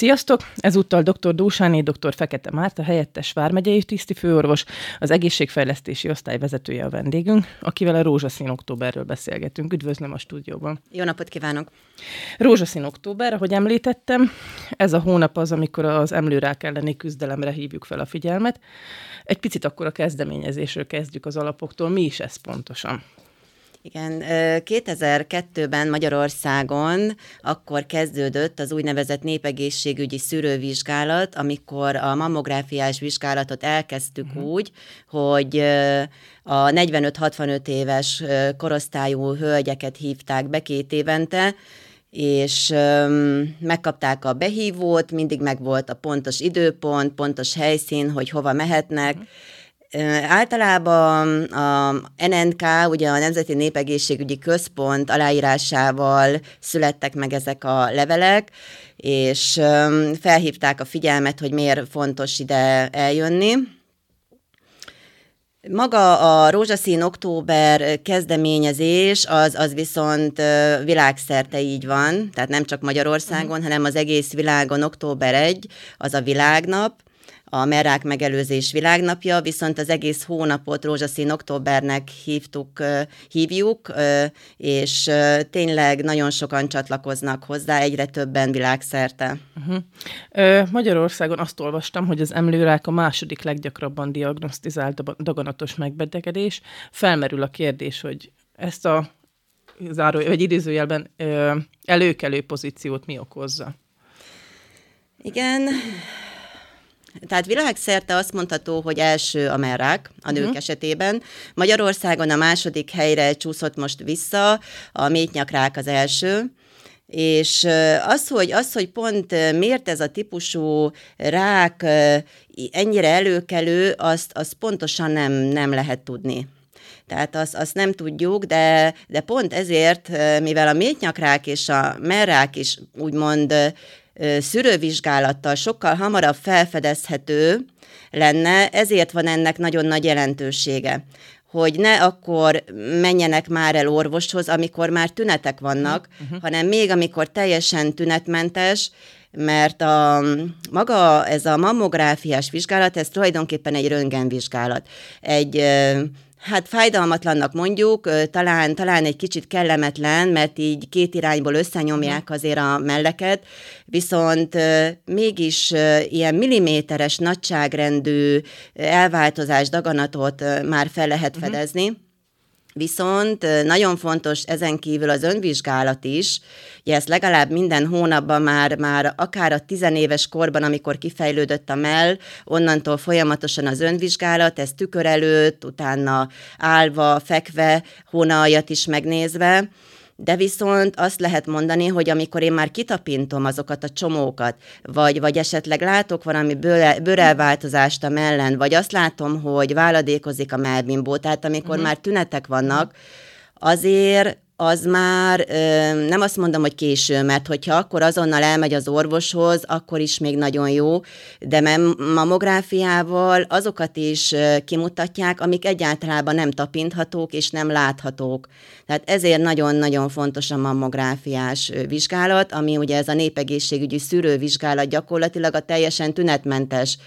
Sziasztok! Ezúttal dr. Dósáné, dr. Fekete Márta, helyettes vármegyei tiszti főorvos, az egészségfejlesztési osztály vezetője a vendégünk, akivel a rózsaszín októberről beszélgetünk. Üdvözlöm a stúdióban. Jó napot kívánok! Rózsaszín október, ahogy említettem, ez a hónap az, amikor az emlőrák elleni küzdelemre hívjuk fel a figyelmet. Egy picit akkor a kezdeményezésről kezdjük az alapoktól. Mi is ez pontosan? Igen, 2002-ben Magyarországon akkor kezdődött az úgynevezett népegészségügyi szűrővizsgálat, amikor a mammográfiás vizsgálatot elkezdtük uh-huh. úgy, hogy a 45-65 éves korosztályú hölgyeket hívták be két évente, és um, megkapták a behívót, mindig megvolt a pontos időpont, pontos helyszín, hogy hova mehetnek, uh-huh Általában a NNK, ugye a Nemzeti Népegészségügyi Központ aláírásával születtek meg ezek a levelek, és felhívták a figyelmet, hogy miért fontos ide eljönni. Maga a rózsaszín október kezdeményezés, az, az viszont világszerte így van, tehát nem csak Magyarországon, uh-huh. hanem az egész világon október 1, az a világnap, a merák megelőzés világnapja, viszont az egész hónapot rózsaszín októbernek hívtuk, hívjuk, és tényleg nagyon sokan csatlakoznak hozzá, egyre többen világszerte. Uh-huh. Magyarországon azt olvastam, hogy az emlőrák a második leggyakrabban diagnosztizált daganatos megbetegedés. Felmerül a kérdés, hogy ezt a záró, vagy idézőjelben előkelő pozíciót mi okozza? Igen, tehát világszerte azt mondható, hogy első a merrák a nők uh-huh. esetében. Magyarországon a második helyre csúszott most vissza, a méhnyakrák az első. És az hogy, az, hogy pont miért ez a típusú rák ennyire előkelő, azt, azt pontosan nem, nem lehet tudni. Tehát azt, azt nem tudjuk, de, de pont ezért, mivel a méhnyakrák és a merrák is úgymond szűrővizsgálattal sokkal hamarabb felfedezhető lenne, ezért van ennek nagyon nagy jelentősége hogy ne akkor menjenek már el orvoshoz, amikor már tünetek vannak, uh-huh. hanem még amikor teljesen tünetmentes, mert a, maga ez a mammográfiás vizsgálat, ez tulajdonképpen egy röntgenvizsgálat. Egy Hát fájdalmatlannak mondjuk, talán, talán egy kicsit kellemetlen, mert így két irányból összenyomják mhm. azért a melleket, viszont mégis ilyen milliméteres nagyságrendű elváltozás, daganatot már fel lehet mhm. fedezni. Uh-huh Viszont nagyon fontos ezen kívül az önvizsgálat is, ugye ezt legalább minden hónapban már, már akár a tizenéves korban, amikor kifejlődött a mell, onnantól folyamatosan az önvizsgálat, ez tükör előtt, utána állva, fekve, hónaljat is megnézve, de viszont azt lehet mondani, hogy amikor én már kitapintom azokat a csomókat, vagy, vagy esetleg látok valami bőrelváltozást a mellen, vagy azt látom, hogy váladékozik a melbimbó, tehát amikor uh-huh. már tünetek vannak, azért az már nem azt mondom, hogy késő, mert hogyha akkor azonnal elmegy az orvoshoz, akkor is még nagyon jó, de mammográfiával azokat is kimutatják, amik egyáltalán nem tapinthatók és nem láthatók. Tehát ezért nagyon-nagyon fontos a mammográfiás vizsgálat, ami ugye ez a népegészségügyi szűrővizsgálat gyakorlatilag a teljesen tünetmentes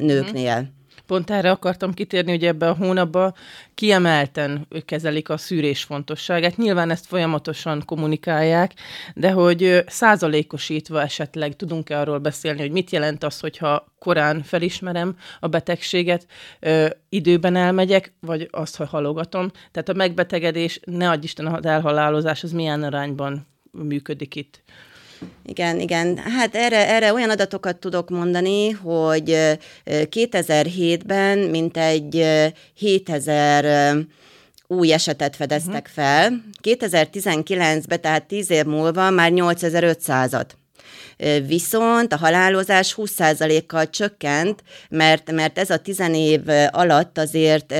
nőknél. Mm. Pont erre akartam kitérni, hogy ebben a hónapban kiemelten kezelik a szűrés fontosságát. Nyilván ezt folyamatosan kommunikálják, de hogy százalékosítva esetleg tudunk-e arról beszélni, hogy mit jelent az, hogyha korán felismerem a betegséget, ö, időben elmegyek, vagy azt, ha halogatom. Tehát a megbetegedés, ne adj Isten, az elhalálozás, az milyen arányban működik itt? Igen, igen. Hát erre, erre olyan adatokat tudok mondani, hogy 2007-ben mintegy 7000 új esetet fedeztek uh-huh. fel. 2019-ben, tehát 10 év múlva már 8500-at. Viszont a halálozás 20%-kal csökkent, mert, mert ez a tizenév alatt azért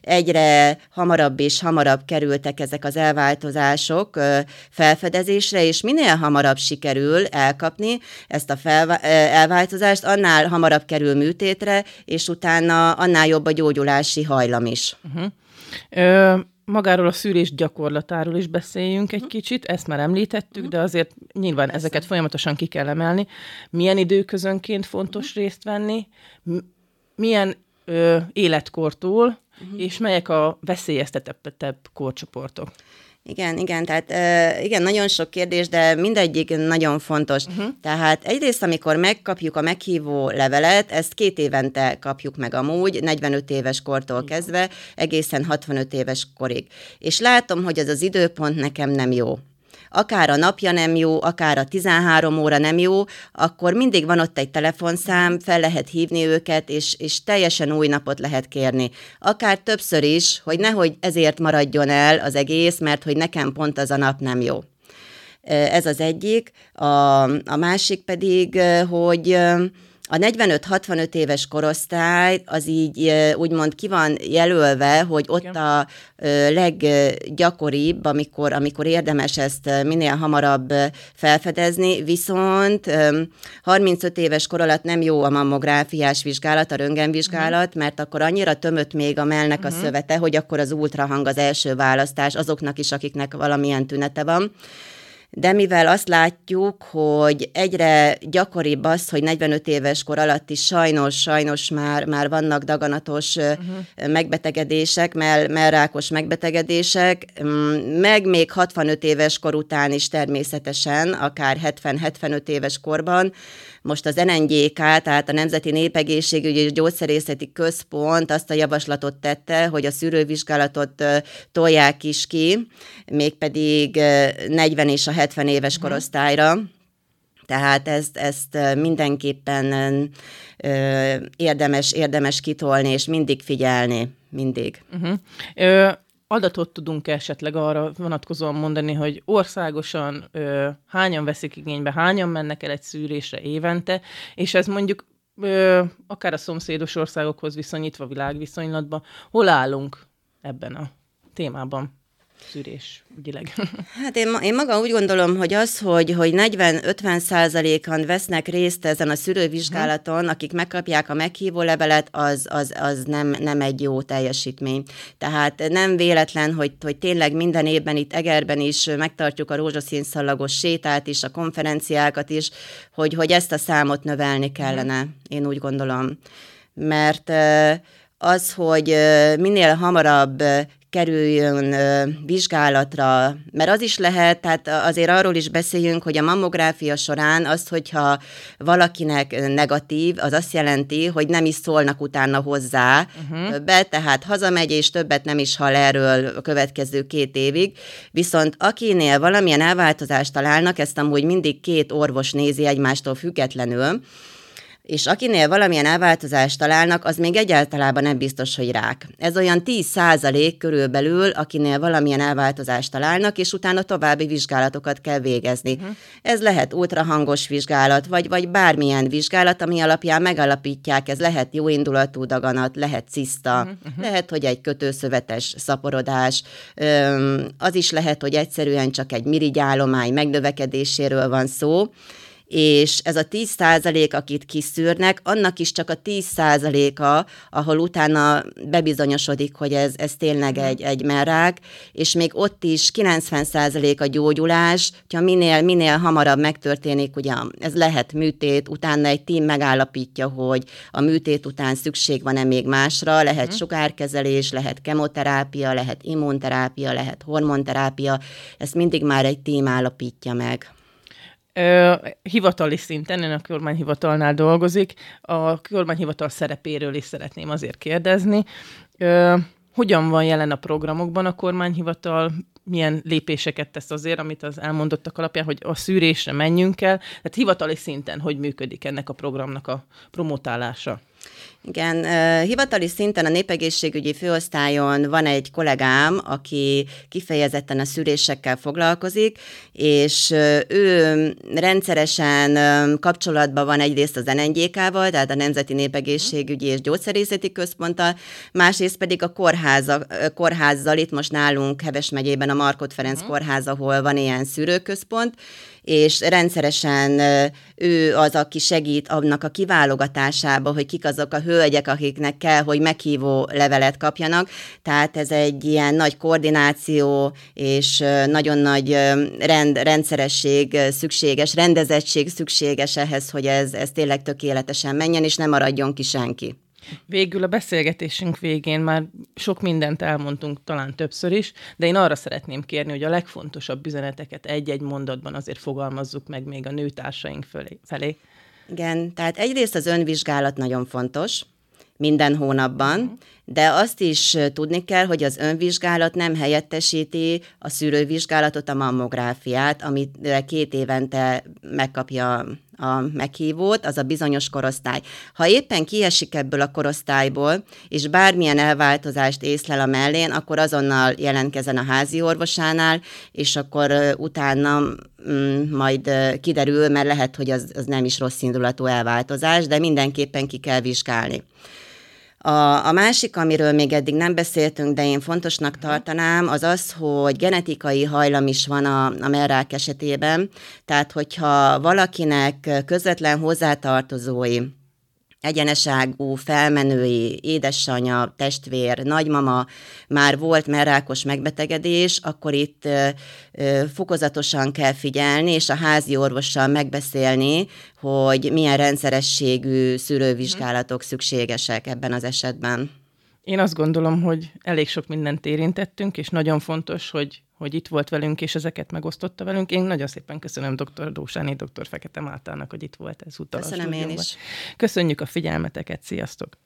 egyre hamarabb és hamarabb kerültek ezek az elváltozások felfedezésre, és minél hamarabb sikerül elkapni ezt a felva- elváltozást, annál hamarabb kerül műtétre, és utána annál jobb a gyógyulási hajlam is. Uh-huh. Ö- magáról a szűrés gyakorlatáról is beszéljünk egy kicsit, ezt már említettük, de azért nyilván Persze. ezeket folyamatosan ki kell emelni. Milyen időközönként fontos részt venni, milyen ö, életkortól, uh-huh. és melyek a veszélyeztetettebb korcsoportok. Igen, igen, tehát igen, nagyon sok kérdés, de mindegyik nagyon fontos. Uh-huh. Tehát egyrészt, amikor megkapjuk a meghívó levelet, ezt két évente kapjuk meg amúgy, 45 éves kortól uh-huh. kezdve, egészen 65 éves korig. És látom, hogy ez az időpont nekem nem jó akár a napja nem jó, akár a 13 óra nem jó, akkor mindig van ott egy telefonszám, fel lehet hívni őket, és, és teljesen új napot lehet kérni. Akár többször is, hogy nehogy ezért maradjon el az egész, mert hogy nekem pont az a nap nem jó. Ez az egyik. A, a másik pedig, hogy a 45-65 éves korosztály az így úgymond ki van jelölve, hogy ott Igen. a leggyakoribb, amikor, amikor érdemes ezt minél hamarabb felfedezni, viszont 35 éves kor alatt nem jó a mammográfiás vizsgálat, a röntgenvizsgálat, uh-huh. mert akkor annyira tömött még a mellnek uh-huh. a mhm. szövete, hogy akkor az ultrahang az első választás azoknak is, akiknek valamilyen tünete van de mivel azt látjuk, hogy egyre gyakoribb az, hogy 45 éves kor alatt is sajnos, sajnos már, már vannak daganatos uh-huh. megbetegedések, mell, mellrákos megbetegedések, mm, meg még 65 éves kor után is természetesen, akár 70-75 éves korban, most az NNGK, tehát a Nemzeti Népegészségügyi és Gyógyszerészeti Központ azt a javaslatot tette, hogy a szűrővizsgálatot tolják is ki, mégpedig 40 és a 70 éves uh-huh. korosztályra. Tehát ezt, ezt mindenképpen ö, érdemes, érdemes kitolni, és mindig figyelni, mindig. Uh-huh. Ö, adatot tudunk esetleg arra vonatkozóan mondani, hogy országosan ö, hányan veszik igénybe, hányan mennek el egy szűrésre évente, és ez mondjuk ö, akár a szomszédos országokhoz viszonyítva világviszonylatban, hol állunk ebben a témában? Szűrés ügyileg? Hát én, én maga úgy gondolom, hogy az, hogy, hogy 40-50 százalékan vesznek részt ezen a szűrővizsgálaton, hmm. akik megkapják a meghívó levelet, az, az, az nem, nem egy jó teljesítmény. Tehát nem véletlen, hogy, hogy tényleg minden évben itt Egerben is megtartjuk a rózsaszín szallagos sétát is, a konferenciákat is, hogy, hogy ezt a számot növelni kellene, hmm. én úgy gondolom. Mert az, hogy minél hamarabb kerüljön vizsgálatra, mert az is lehet, tehát azért arról is beszéljünk, hogy a mammográfia során az, hogyha valakinek negatív, az azt jelenti, hogy nem is szólnak utána hozzá uh-huh. többet, tehát hazamegy és többet nem is hall erről a következő két évig, viszont akinél valamilyen elváltozást találnak, ezt amúgy mindig két orvos nézi egymástól függetlenül, és akinél valamilyen elváltozást találnak, az még egyáltalában nem biztos, hogy rák. Ez olyan 10 százalék körülbelül, akinél valamilyen elváltozást találnak, és utána további vizsgálatokat kell végezni. Uh-huh. Ez lehet ultrahangos vizsgálat, vagy, vagy bármilyen vizsgálat, ami alapján megalapítják, ez lehet jóindulatú daganat, lehet ciszta, uh-huh. lehet, hogy egy kötőszövetes szaporodás, az is lehet, hogy egyszerűen csak egy mirigyállomány megnövekedéséről van szó, és ez a 10 százalék, akit kiszűrnek, annak is csak a 10 százaléka, ahol utána bebizonyosodik, hogy ez, ez tényleg egy, egy merrák, és még ott is 90 százalék a gyógyulás, hogyha minél, minél hamarabb megtörténik, ugye ez lehet műtét, utána egy tím megállapítja, hogy a műtét után szükség van-e még másra, lehet hmm. sugárkezelés, lehet kemoterápia, lehet immunterápia, lehet hormonterápia, ezt mindig már egy tím állapítja meg hivatali szinten, én a kormányhivatalnál dolgozik, a kormányhivatal szerepéről is szeretném azért kérdezni. Hogyan van jelen a programokban a kormányhivatal, milyen lépéseket tesz azért, amit az elmondottak alapján, hogy a szűrésre menjünk el, tehát hivatali szinten hogy működik ennek a programnak a promotálása? Igen, hivatali szinten a népegészségügyi főosztályon van egy kollégám, aki kifejezetten a szűrésekkel foglalkozik, és ő rendszeresen kapcsolatban van egyrészt az NNGK-val, tehát a Nemzeti Népegészségügyi és Gyógyszerészeti Központtal, másrészt pedig a kórháza, kórházzal, itt most nálunk Heves megyében a Markot Ferenc uh-huh. kórház, ahol van ilyen szűrőközpont, és rendszeresen ő az, aki segít annak a kiválogatásába, hogy kik azok a hölgyek, akiknek kell, hogy meghívó levelet kapjanak. Tehát ez egy ilyen nagy koordináció és nagyon nagy rend, rendszeresség szükséges, rendezettség szükséges ehhez, hogy ez, ez tényleg tökéletesen menjen, és nem maradjon ki senki. Végül a beszélgetésünk végén már sok mindent elmondtunk, talán többször is, de én arra szeretném kérni, hogy a legfontosabb üzeneteket egy-egy mondatban azért fogalmazzuk meg még a nőtársaink felé. Igen, tehát egyrészt az önvizsgálat nagyon fontos, minden hónapban, de azt is tudni kell, hogy az önvizsgálat nem helyettesíti a szűrővizsgálatot, a mammográfiát, amit két évente megkapja a meghívót, az a bizonyos korosztály. Ha éppen kiesik ebből a korosztályból, és bármilyen elváltozást észlel a mellén, akkor azonnal jelentkezen a házi orvosánál, és akkor utána mm, majd kiderül, mert lehet, hogy az, az nem is rossz indulatú elváltozás, de mindenképpen ki kell vizsgálni. A, a másik, amiről még eddig nem beszéltünk, de én fontosnak tartanám, az az, hogy genetikai hajlam is van a, a merrák esetében. Tehát, hogyha valakinek közvetlen hozzátartozói, egyeneságú, felmenői, édesanyja, testvér, nagymama már volt merrákos megbetegedés, akkor itt ö, ö, fokozatosan kell figyelni, és a házi orvossal megbeszélni, hogy milyen rendszerességű szűrővizsgálatok szükségesek ebben az esetben. Én azt gondolom, hogy elég sok mindent érintettünk, és nagyon fontos, hogy hogy itt volt velünk, és ezeket megosztotta velünk. Én nagyon szépen köszönöm dr. Dósáni, dr. Fekete Máltának, hogy itt volt ez utal Köszönöm én is. Köszönjük a figyelmeteket, sziasztok!